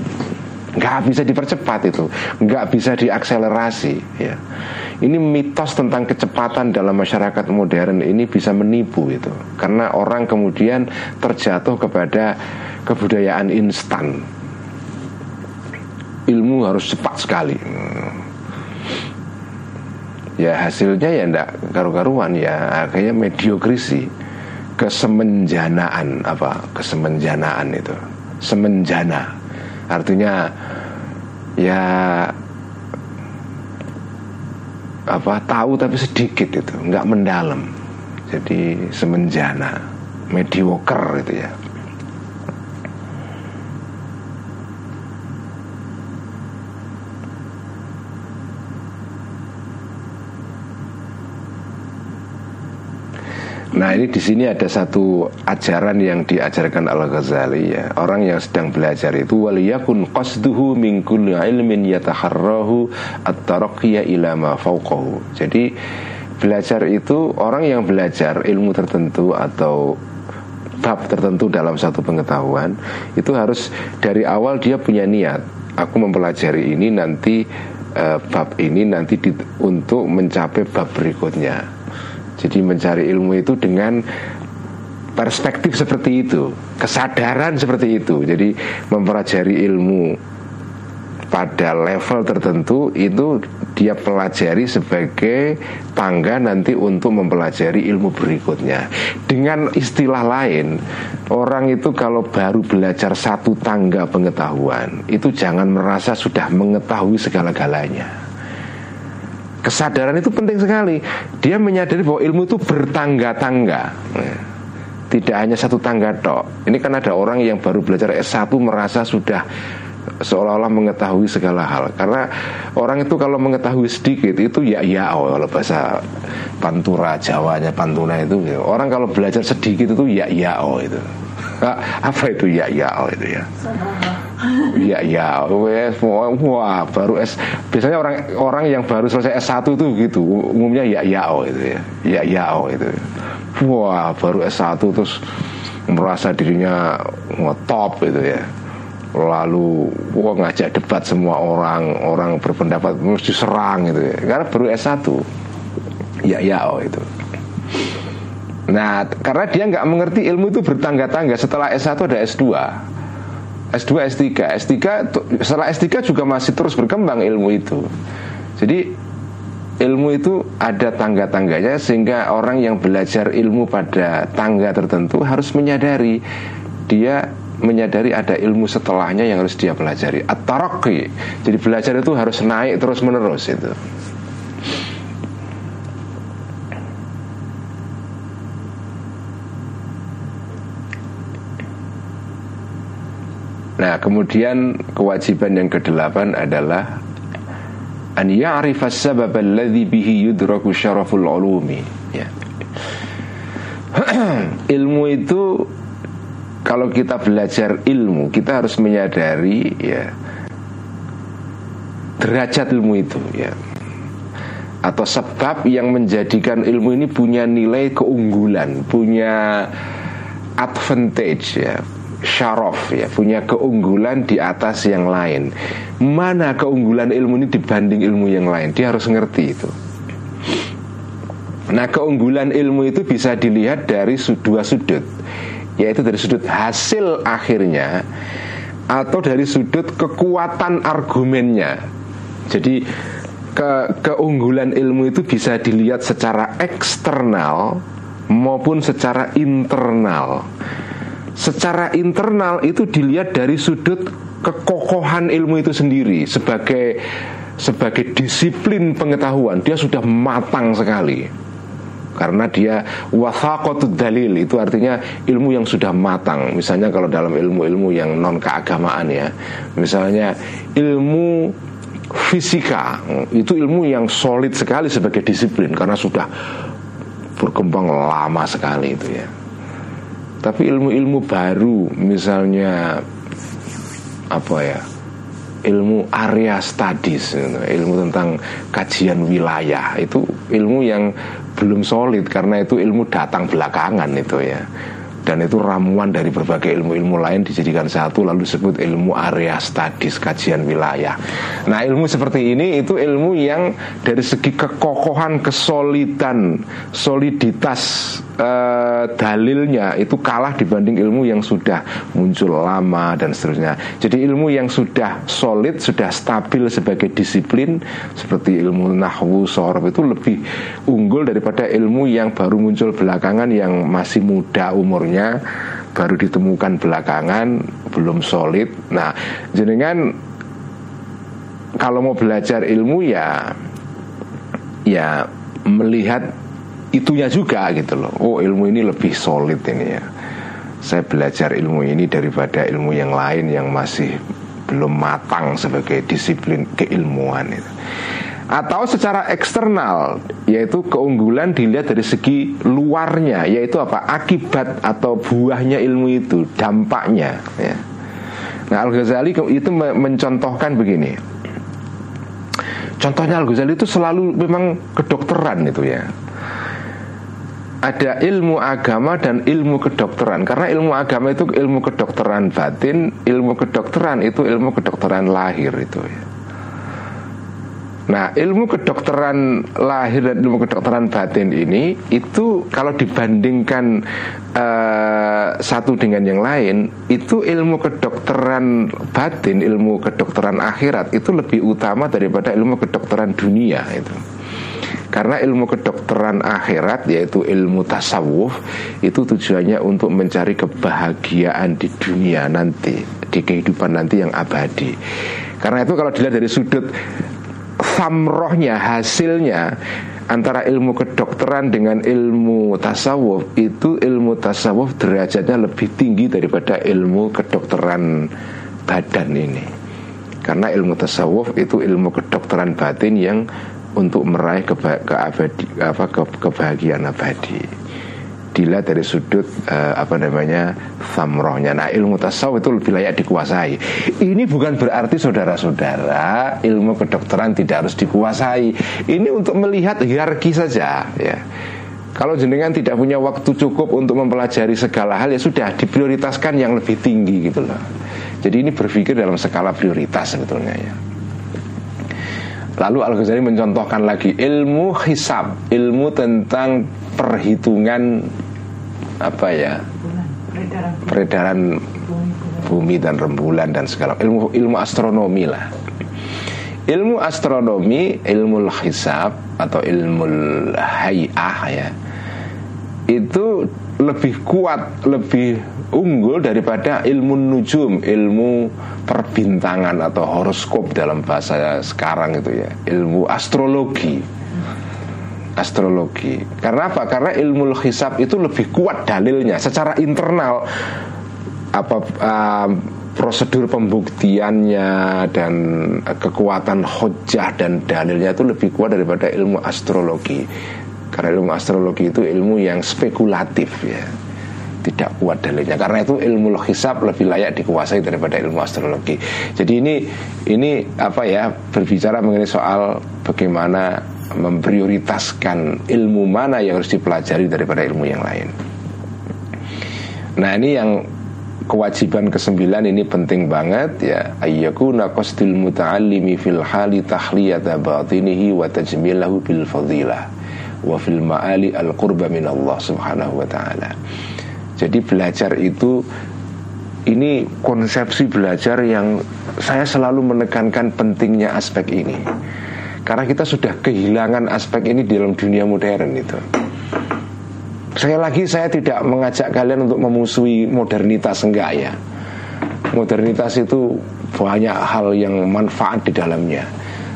nggak bisa dipercepat itu nggak bisa diakselerasi ya. Ini mitos tentang kecepatan dalam masyarakat modern ini bisa menipu itu. Karena orang kemudian terjatuh kepada kebudayaan instan. Ilmu harus cepat sekali. Ya hasilnya ya ndak karu-karuan ya kayaknya mediokrisi kesemenjanaan apa kesemenjanaan itu. Semenjana. Artinya ya apa tahu tapi sedikit itu nggak mendalam. Jadi semenjana mediocre itu ya Nah ini di sini ada satu ajaran yang diajarkan Al Ghazali ya orang yang sedang belajar itu waliyakun qasduhu min kulli ilmin yataharrahu at-taraqqiya ila ma fawqahu. Jadi belajar itu orang yang belajar ilmu tertentu atau bab tertentu dalam satu pengetahuan itu harus dari awal dia punya niat aku mempelajari ini nanti uh, bab ini nanti di, untuk mencapai bab berikutnya jadi mencari ilmu itu dengan perspektif seperti itu, kesadaran seperti itu. Jadi mempelajari ilmu pada level tertentu itu dia pelajari sebagai tangga nanti untuk mempelajari ilmu berikutnya. Dengan istilah lain, orang itu kalau baru belajar satu tangga pengetahuan, itu jangan merasa sudah mengetahui segala-galanya. Kesadaran itu penting sekali. Dia menyadari bahwa ilmu itu bertangga-tangga. Tidak hanya satu tangga tok. Ini kan ada orang yang baru belajar S1 merasa sudah seolah-olah mengetahui segala hal. Karena orang itu kalau mengetahui sedikit itu ya ya oh, kalau bahasa pantura Jawanya pantuna itu ya. orang kalau belajar sedikit itu ya ya oh itu. <laughs> Apa itu ya ya oh itu ya? Iya iya, wes wah baru S. Biasanya orang orang yang baru selesai S1 itu gitu, umumnya ya ya oh itu ya, ya ya oh itu. Wah baru S1 terus merasa dirinya top itu ya. lalu wah ngajak debat semua orang orang berpendapat mesti serang gitu ya. karena baru S1 ya ya oh itu nah karena dia nggak mengerti ilmu itu bertangga-tangga setelah S1 ada S2 S2 S3 S3 setelah S3 juga masih terus berkembang ilmu itu. Jadi ilmu itu ada tangga-tangganya sehingga orang yang belajar ilmu pada tangga tertentu harus menyadari. Dia menyadari ada ilmu setelahnya yang harus dia pelajari. At jadi belajar itu harus naik terus menerus itu Nah kemudian kewajiban yang kedelapan adalah An ya'rifa sabab alladhi bihi yudraku syaraful ulumi ya. <clears throat> Ilmu itu kalau kita belajar ilmu kita harus menyadari ya derajat ilmu itu ya atau sebab yang menjadikan ilmu ini punya nilai keunggulan, punya advantage ya, syaraf ya, punya keunggulan di atas yang lain. Mana keunggulan ilmu ini dibanding ilmu yang lain? Dia harus ngerti itu. Nah, keunggulan ilmu itu bisa dilihat dari dua sudut yaitu dari sudut hasil akhirnya atau dari sudut kekuatan argumennya. Jadi ke keunggulan ilmu itu bisa dilihat secara eksternal maupun secara internal. Secara internal itu dilihat dari sudut kekokohan ilmu itu sendiri sebagai sebagai disiplin pengetahuan. Dia sudah matang sekali. Karena dia wathaqatud dalil itu artinya ilmu yang sudah matang. Misalnya kalau dalam ilmu-ilmu yang non keagamaan ya misalnya ilmu fisika itu ilmu yang solid sekali sebagai disiplin karena sudah berkembang lama sekali itu ya tapi ilmu-ilmu baru misalnya apa ya ilmu area studies ilmu tentang kajian wilayah itu ilmu yang belum solid karena itu ilmu datang belakangan itu ya dan itu ramuan dari berbagai ilmu-ilmu lain dijadikan satu lalu disebut ilmu area studies kajian wilayah. Nah ilmu seperti ini itu ilmu yang dari segi kekokohan, kesolidan, soliditas eh, dalilnya itu kalah dibanding ilmu yang sudah muncul lama dan seterusnya. Jadi ilmu yang sudah solid, sudah stabil sebagai disiplin seperti ilmu nahwu, sorab itu lebih unggul daripada ilmu yang baru muncul belakangan yang masih muda umurnya baru ditemukan belakangan belum solid nah jenengan kalau mau belajar ilmu ya ya melihat itunya juga gitu loh. Oh ilmu ini lebih solid ini ya. Saya belajar ilmu ini daripada ilmu yang lain yang masih belum matang sebagai disiplin keilmuan itu. Atau secara eksternal yaitu keunggulan dilihat dari segi luarnya yaitu apa? Akibat atau buahnya ilmu itu dampaknya ya. nah Al Ghazali itu mencontohkan begini. Contohnya Al Ghazali itu selalu memang kedokteran itu ya ada ilmu agama dan ilmu kedokteran karena ilmu agama itu ilmu kedokteran batin ilmu kedokteran itu ilmu kedokteran lahir itu ya Nah, ilmu kedokteran lahir dan ilmu kedokteran batin ini itu kalau dibandingkan uh, satu dengan yang lain, itu ilmu kedokteran batin, ilmu kedokteran akhirat itu lebih utama daripada ilmu kedokteran dunia itu. Karena ilmu kedokteran akhirat yaitu ilmu tasawuf itu tujuannya untuk mencari kebahagiaan di dunia nanti, di kehidupan nanti yang abadi. Karena itu kalau dilihat dari sudut samrohnya hasilnya antara ilmu kedokteran dengan ilmu tasawuf itu ilmu tasawuf derajatnya lebih tinggi daripada ilmu kedokteran badan ini karena ilmu tasawuf itu ilmu kedokteran batin yang untuk meraih keba ke abadi, apa, ke kebahagiaan abadi dilihat dari sudut uh, apa namanya samrohnya. Nah ilmu tasawuf itu lebih layak dikuasai. Ini bukan berarti saudara-saudara ilmu kedokteran tidak harus dikuasai. Ini untuk melihat hierarki saja ya. Kalau jenengan tidak punya waktu cukup untuk mempelajari segala hal ya sudah diprioritaskan yang lebih tinggi gitu loh. Jadi ini berpikir dalam skala prioritas sebetulnya ya. Lalu Al-Ghazali mencontohkan lagi ilmu hisab, ilmu tentang perhitungan apa ya? Peredaran bumi dan rembulan dan segala ilmu ilmu astronomi lah. Ilmu astronomi, ilmu hisab atau ilmu hayah ya. Itu lebih kuat, lebih unggul daripada ilmu nujum, ilmu perbintangan atau horoskop dalam bahasa sekarang itu ya, ilmu astrologi. Astrologi. Karena apa? Karena ilmu hisab itu lebih kuat dalilnya secara internal apa uh, prosedur pembuktiannya dan kekuatan hujah dan dalilnya itu lebih kuat daripada ilmu astrologi. Karena ilmu astrologi itu ilmu yang spekulatif ya tidak kuat dalilnya. Karena itu ilmu hisab lebih layak dikuasai daripada ilmu astrologi. Jadi ini ini apa ya berbicara mengenai soal bagaimana memprioritaskan ilmu mana yang harus dipelajari daripada ilmu yang lain. Nah ini yang kewajiban kesembilan ini penting banget ya. Ayyakuna qasdul muta'allimi fil hali tahliyata batinihi wa tajmilahu bil fadilah wa fil ma'ali al qurba min Allah subhanahu wa ta'ala jadi belajar itu ini konsepsi belajar yang saya selalu menekankan pentingnya aspek ini. Karena kita sudah kehilangan aspek ini di dalam dunia modern itu. Saya lagi saya tidak mengajak kalian untuk memusuhi modernitas enggak ya. Modernitas itu banyak hal yang manfaat di dalamnya.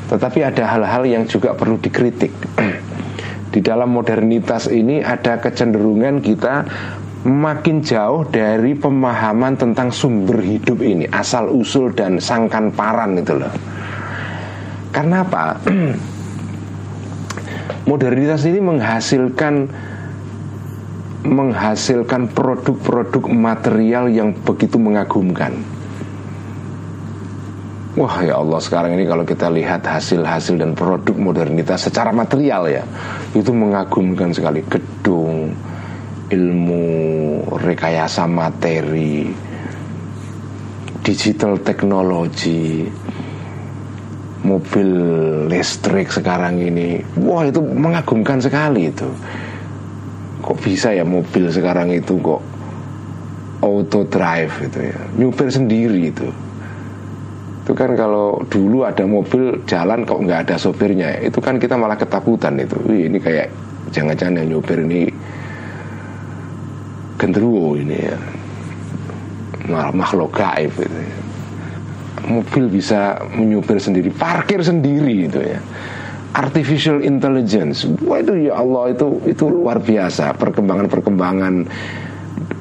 Tetapi ada hal-hal yang juga perlu dikritik. <clears throat> Di dalam modernitas ini ada kecenderungan kita makin jauh dari pemahaman tentang sumber hidup ini, asal usul dan sangkan paran itu loh. Karena apa? <clears throat> Modernitas ini menghasilkan menghasilkan produk-produk material yang begitu mengagumkan. Wah ya Allah sekarang ini kalau kita lihat hasil-hasil dan produk modernitas secara material ya Itu mengagumkan sekali Gedung, ilmu rekayasa materi, digital teknologi, mobil listrik sekarang ini, wah itu mengagumkan sekali itu. Kok bisa ya mobil sekarang itu kok auto drive itu ya, nyupir sendiri itu. Itu kan kalau dulu ada mobil jalan kok nggak ada sopirnya, itu kan kita malah ketakutan itu. Wih, ini kayak jangan-jangan yang nyupir ini genderuwo ini ya. Makhluk gaib itu ya. mobil bisa menyupir sendiri parkir sendiri itu ya. Artificial intelligence. Wah itu ya Allah itu itu luar biasa. Perkembangan-perkembangan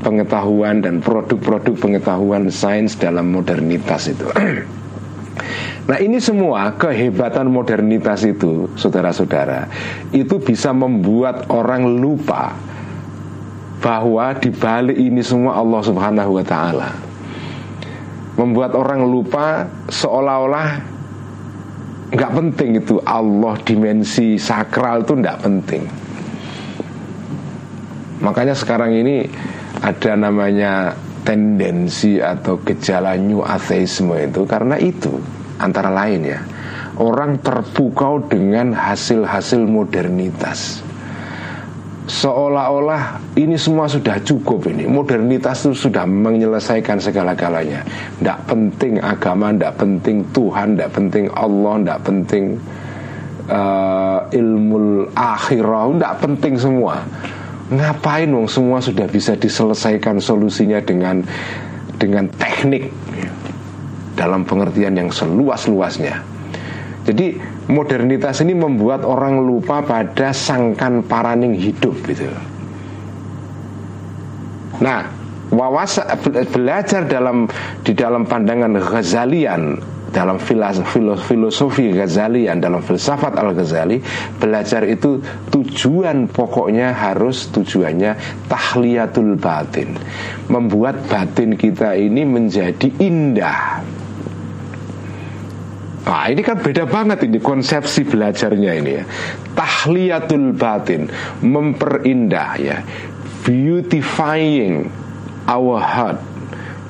pengetahuan dan produk-produk pengetahuan sains dalam modernitas itu. <clears throat> Nah ini semua kehebatan modernitas itu Saudara-saudara Itu bisa membuat orang lupa bahwa di balik ini semua Allah Subhanahu wa taala. Membuat orang lupa seolah-olah nggak penting itu Allah dimensi sakral itu nggak penting. Makanya sekarang ini ada namanya tendensi atau gejala new atheisme itu karena itu antara lain ya orang terpukau dengan hasil-hasil modernitas seolah-olah ini semua sudah cukup ini. Modernitas itu sudah menyelesaikan segala-galanya. Tidak penting agama tidak penting Tuhan tidak penting Allah tidak penting uh, ilmu akhirah. Tidak penting semua. Ngapain wong semua sudah bisa diselesaikan solusinya dengan dengan teknik dalam pengertian yang seluas-luasnya? Jadi modernitas ini membuat orang lupa pada sangkan paraning hidup gitu. Nah, wawasan belajar dalam di dalam pandangan Ghazalian dalam filosofi Ghazalian dalam filsafat Al Ghazali belajar itu tujuan pokoknya harus tujuannya tahliyatul batin. Membuat batin kita ini menjadi indah. Nah ini kan beda banget ini konsepsi belajarnya ini ya. Tahliyatul batin Memperindah ya Beautifying our heart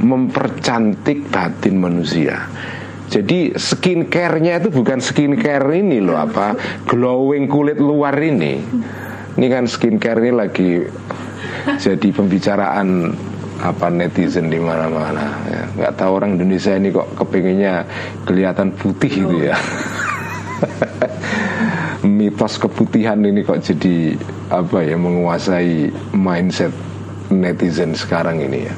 mempercantik batin manusia. Jadi skincare-nya itu bukan skincare ini loh apa glowing kulit luar ini. Ini kan skincare ini lagi jadi pembicaraan apa netizen di mana-mana ya. nggak tahu orang Indonesia ini kok kepinginnya kelihatan putih gitu ya <laughs> mitos keputihan ini kok jadi apa ya menguasai mindset netizen sekarang ini ya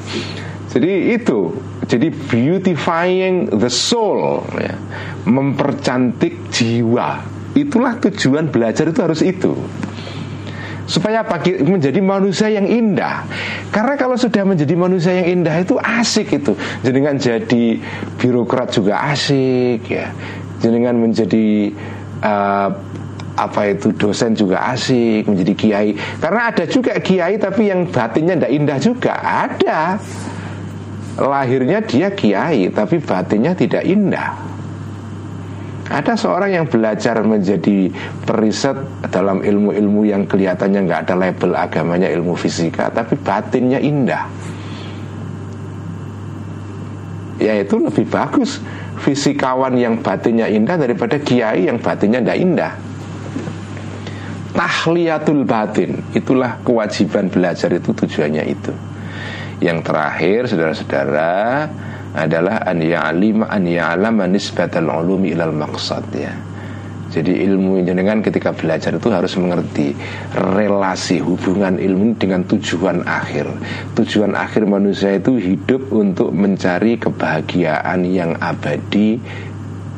jadi itu jadi beautifying the soul ya mempercantik jiwa itulah tujuan belajar itu harus itu supaya pagi menjadi manusia yang indah. Karena kalau sudah menjadi manusia yang indah itu asik itu. Jenengan jadi birokrat juga asik ya. Jenengan menjadi uh, apa itu dosen juga asik menjadi kiai karena ada juga kiai tapi yang batinnya tidak indah juga ada lahirnya dia kiai tapi batinnya tidak indah ada seorang yang belajar menjadi periset dalam ilmu-ilmu yang kelihatannya nggak ada label agamanya ilmu fisika, tapi batinnya indah. Ya itu lebih bagus fisikawan yang batinnya indah daripada kiai yang batinnya tidak indah. Tahliyatul batin itulah kewajiban belajar itu tujuannya itu. Yang terakhir saudara-saudara adalah an ya'lima an ya'lama nisbatal ulumi ilal maqsad ya. Jadi ilmu jenengan ketika belajar itu harus mengerti relasi hubungan ilmu dengan tujuan akhir. Tujuan akhir manusia itu hidup untuk mencari kebahagiaan yang abadi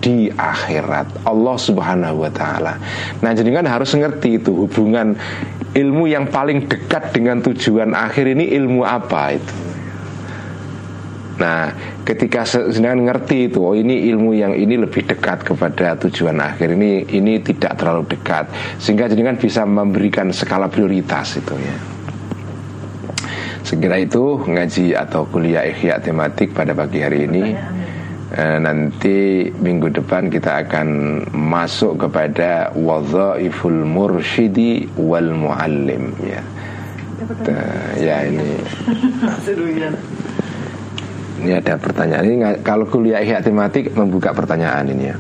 di akhirat Allah Subhanahu wa taala. Nah, jenengan harus ngerti itu hubungan ilmu yang paling dekat dengan tujuan akhir ini ilmu apa itu. Nah, ketika sedang ngerti itu, oh ini ilmu yang ini lebih dekat kepada tujuan akhir ini, ini tidak terlalu dekat, sehingga jadi kan bisa memberikan skala prioritas itu ya. Segera itu ngaji atau kuliah ikhya tematik pada pagi hari ini. Eh, nanti minggu depan kita akan masuk kepada wadhaiful mursyidi wal muallim ya. Ya ini. <laughs> Ini ada pertanyaan ini kalau kuliah ihya tematik membuka pertanyaan ini ya.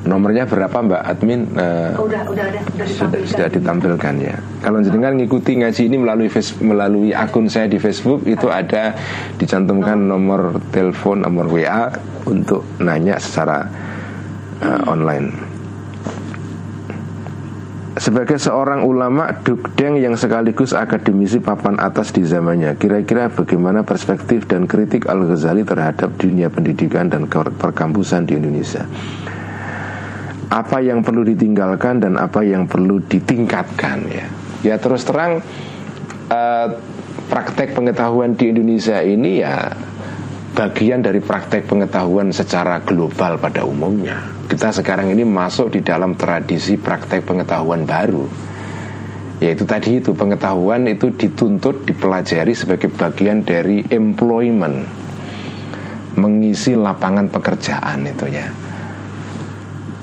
Nomornya berapa Mbak admin? Uh, oh, udah, udah ada, sudah, sudah, sudah ditampilkan ya. Kalau jenengan ngikuti ngaji ini melalui face, melalui akun saya di Facebook itu ada dicantumkan nomor telepon, nomor WA untuk nanya secara uh, online. Sebagai seorang ulama dukdeng yang sekaligus akademisi papan atas di zamannya Kira-kira bagaimana perspektif dan kritik Al-Ghazali terhadap dunia pendidikan dan perkampusan di Indonesia Apa yang perlu ditinggalkan dan apa yang perlu ditingkatkan ya. Ya terus terang uh, praktek pengetahuan di Indonesia ini ya bagian dari praktek pengetahuan secara global pada umumnya. Kita sekarang ini masuk di dalam tradisi praktek pengetahuan baru. Yaitu tadi itu pengetahuan itu dituntut dipelajari sebagai bagian dari employment. Mengisi lapangan pekerjaan itu ya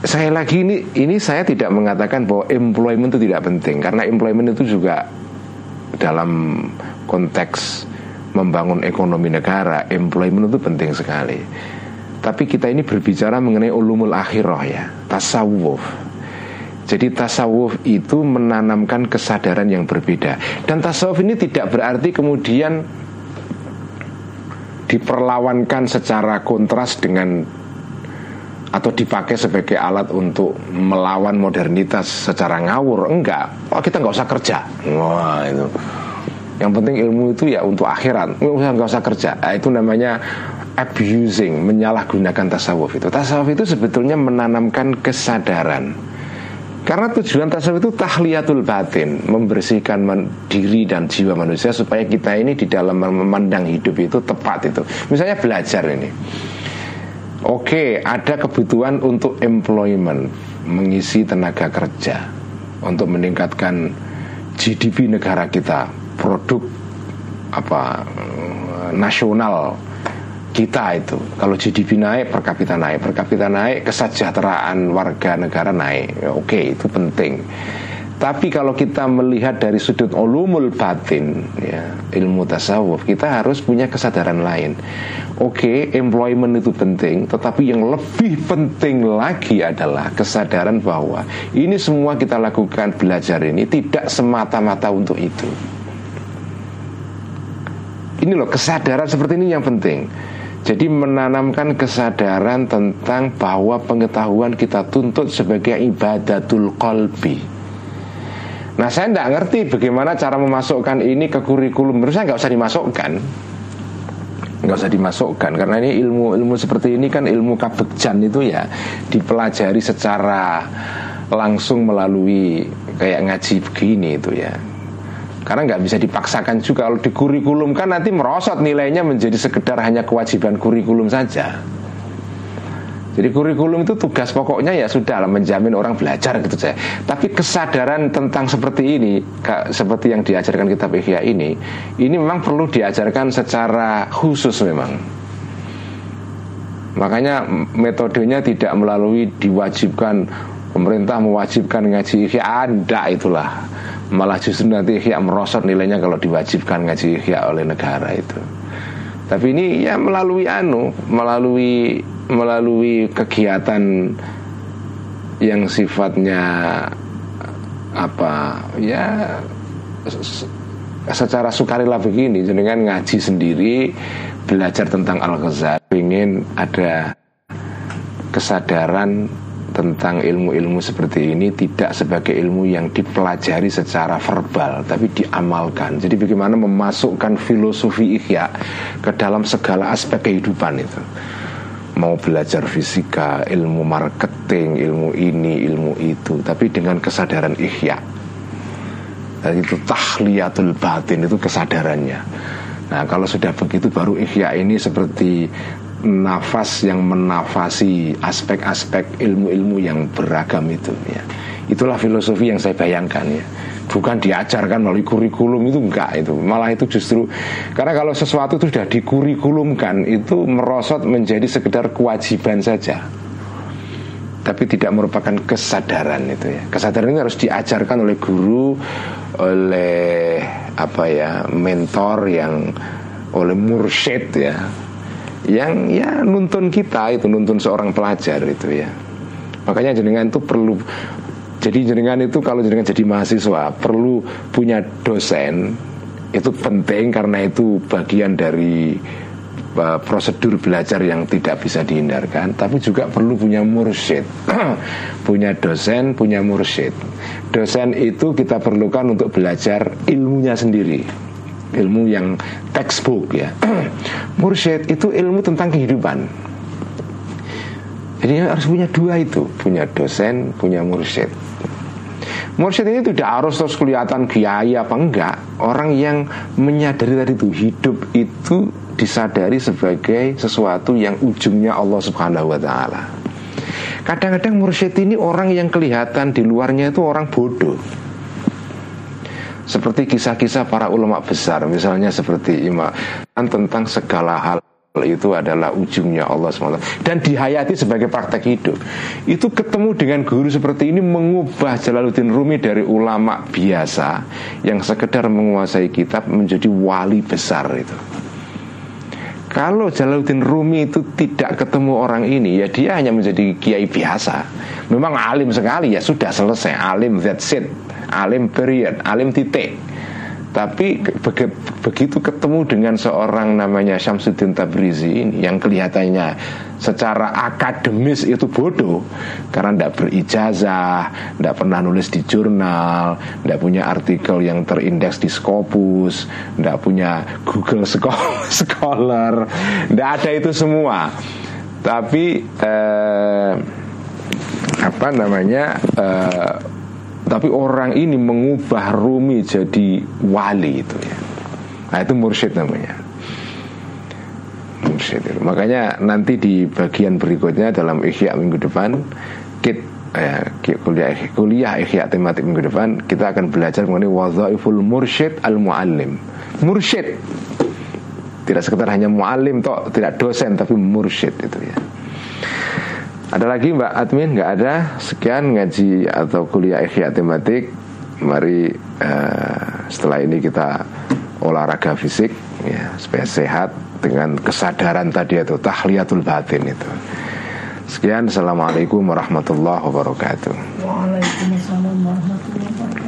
saya lagi ini ini saya tidak mengatakan bahwa employment itu tidak penting. Karena employment itu juga dalam konteks membangun ekonomi negara employment itu penting sekali. Tapi kita ini berbicara mengenai ulumul akhirah ya Tasawuf. Jadi tasawuf itu menanamkan kesadaran yang berbeda. Dan tasawuf ini tidak berarti kemudian Diperlawankan secara kontras dengan Atau dipakai sebagai alat untuk melawan modernitas secara ngawur Enggak, oh, kita nggak usah kerja Wah itu Yang penting ilmu itu ya untuk akhirat Nggak usah kerja nah, Itu namanya abusing, menyalahgunakan tasawuf itu. Tasawuf itu sebetulnya menanamkan kesadaran. Karena tujuan tasawuf itu tahliyatul batin, membersihkan diri dan jiwa manusia supaya kita ini di dalam memandang hidup itu tepat itu. Misalnya belajar ini. Oke, ada kebutuhan untuk employment, mengisi tenaga kerja untuk meningkatkan GDP negara kita, produk apa nasional kita itu. Kalau GDP naik per kapita naik. Per kapita naik kesejahteraan warga negara naik. Ya, oke itu penting Tapi kalau kita melihat dari sudut ulumul batin, ya, ilmu tasawuf, kita harus punya kesadaran lain. Oke, okay, employment itu penting, tetapi yang lebih penting lagi adalah kesadaran bahwa ini semua kita lakukan belajar ini tidak semata-mata untuk itu. Ini loh kesadaran seperti ini yang penting. Jadi menanamkan kesadaran tentang bahwa pengetahuan kita tuntut sebagai ibadatul qalbi Nah saya tidak ngerti bagaimana cara memasukkan ini ke kurikulum. Menurut saya nggak usah dimasukkan. Nggak usah dimasukkan karena ini ilmu ilmu seperti ini kan ilmu kabegjan itu ya dipelajari secara langsung melalui kayak ngaji begini itu ya. Karena nggak bisa dipaksakan juga. Kalau di kurikulum kan nanti merosot nilainya menjadi sekedar hanya kewajiban kurikulum saja jadi kurikulum itu tugas pokoknya ya sudah lah menjamin orang belajar gitu saja. Tapi kesadaran tentang seperti ini, seperti yang diajarkan kitab Ihya ini, ini memang perlu diajarkan secara khusus memang. Makanya metodenya tidak melalui diwajibkan pemerintah mewajibkan ngaji Ihya, anda itulah. Malah justru nanti Ihya merosot nilainya kalau diwajibkan ngaji Ihya oleh negara itu. Tapi ini ya melalui anu, melalui melalui kegiatan yang sifatnya apa ya secara sukarela begini dengan ngaji sendiri belajar tentang al ghazali ingin ada kesadaran tentang ilmu-ilmu seperti ini tidak sebagai ilmu yang dipelajari secara verbal tapi diamalkan. Jadi bagaimana memasukkan filosofi ihya ke dalam segala aspek kehidupan itu mau belajar fisika, ilmu marketing, ilmu ini, ilmu itu, tapi dengan kesadaran ihya. Dan itu tahliyatul batin itu kesadarannya. Nah, kalau sudah begitu baru ihya ini seperti nafas yang menafasi aspek-aspek ilmu-ilmu yang beragam itu ya. Itulah filosofi yang saya bayangkan ya bukan diajarkan melalui kurikulum itu enggak itu. Malah itu justru karena kalau sesuatu itu sudah dikurikulumkan itu merosot menjadi sekedar kewajiban saja. Tapi tidak merupakan kesadaran itu ya. Kesadaran ini harus diajarkan oleh guru oleh apa ya mentor yang oleh mursyid ya. Yang ya nuntun kita itu nuntun seorang pelajar itu ya. Makanya jenengan itu perlu jadi jenengan itu kalau jenengan jadi mahasiswa perlu punya dosen itu penting karena itu bagian dari uh, prosedur belajar yang tidak bisa dihindarkan tapi juga perlu punya mursyid. <clears throat> Punya dosen punya mursyid. Dosen itu kita perlukan untuk belajar ilmunya sendiri ilmu yang textbook ya. <clears throat> Mursyid itu ilmu tentang kehidupan. Jadi harus punya dua itu punya dosen punya mursyid Mursyid ini tidak harus terus kelihatan kiai apa enggak. Orang yang menyadari tadi itu Hidup itu disadari sebagai sesuatu yang ujungnya Allah subhanahu wa ta'ala. Kadang-kadang mursyid ini orang yang kelihatan di luarnya itu orang bodoh. Seperti kisah-kisah para ulama besar misalnya seperti imam tentang segala hal itu adalah ujungnya Allah SWT dan dihayati sebagai praktek hidup. Itu ketemu dengan guru seperti ini mengubah Jalaluddin Rumi dari ulama biasa yang sekedar menguasai kitab menjadi wali besar itu. Kalau Jalaluddin Rumi itu tidak ketemu orang ini ya dia hanya menjadi kiai biasa. Memang alim sekali ya sudah selesai. Alim that's it. Alim period. Alim titik tapi begitu ketemu dengan seorang namanya Syamsuddin Tabrizi ini yang kelihatannya secara akademis itu bodoh karena tidak berijazah, tidak pernah nulis di jurnal, tidak punya artikel yang terindeks di Scopus, tidak punya Google <laughs> Scholar, tidak ada itu semua. Tapi eh, apa namanya? Eh, tapi orang ini mengubah Rumi jadi wali itu ya. Nah itu mursyid namanya. Mursyid itu. Makanya nanti di bagian berikutnya dalam Ihya minggu depan kit ya, kuliah kuliah Ihya tematik minggu depan kita akan belajar mengenai wadhaiful mursyid al muallim. Mursyid tidak sekedar hanya muallim toh, tidak dosen tapi mursyid itu ya. Ada lagi Mbak Admin? Nggak ada. Sekian ngaji atau kuliah ikhya tematik mari uh, setelah ini kita olahraga fisik ya supaya sehat dengan kesadaran tadi itu tahliyatul batin itu. Sekian, assalamualaikum warahmatullahi wabarakatuh. Waalaikumsalam warahmatullahi wabarakatuh.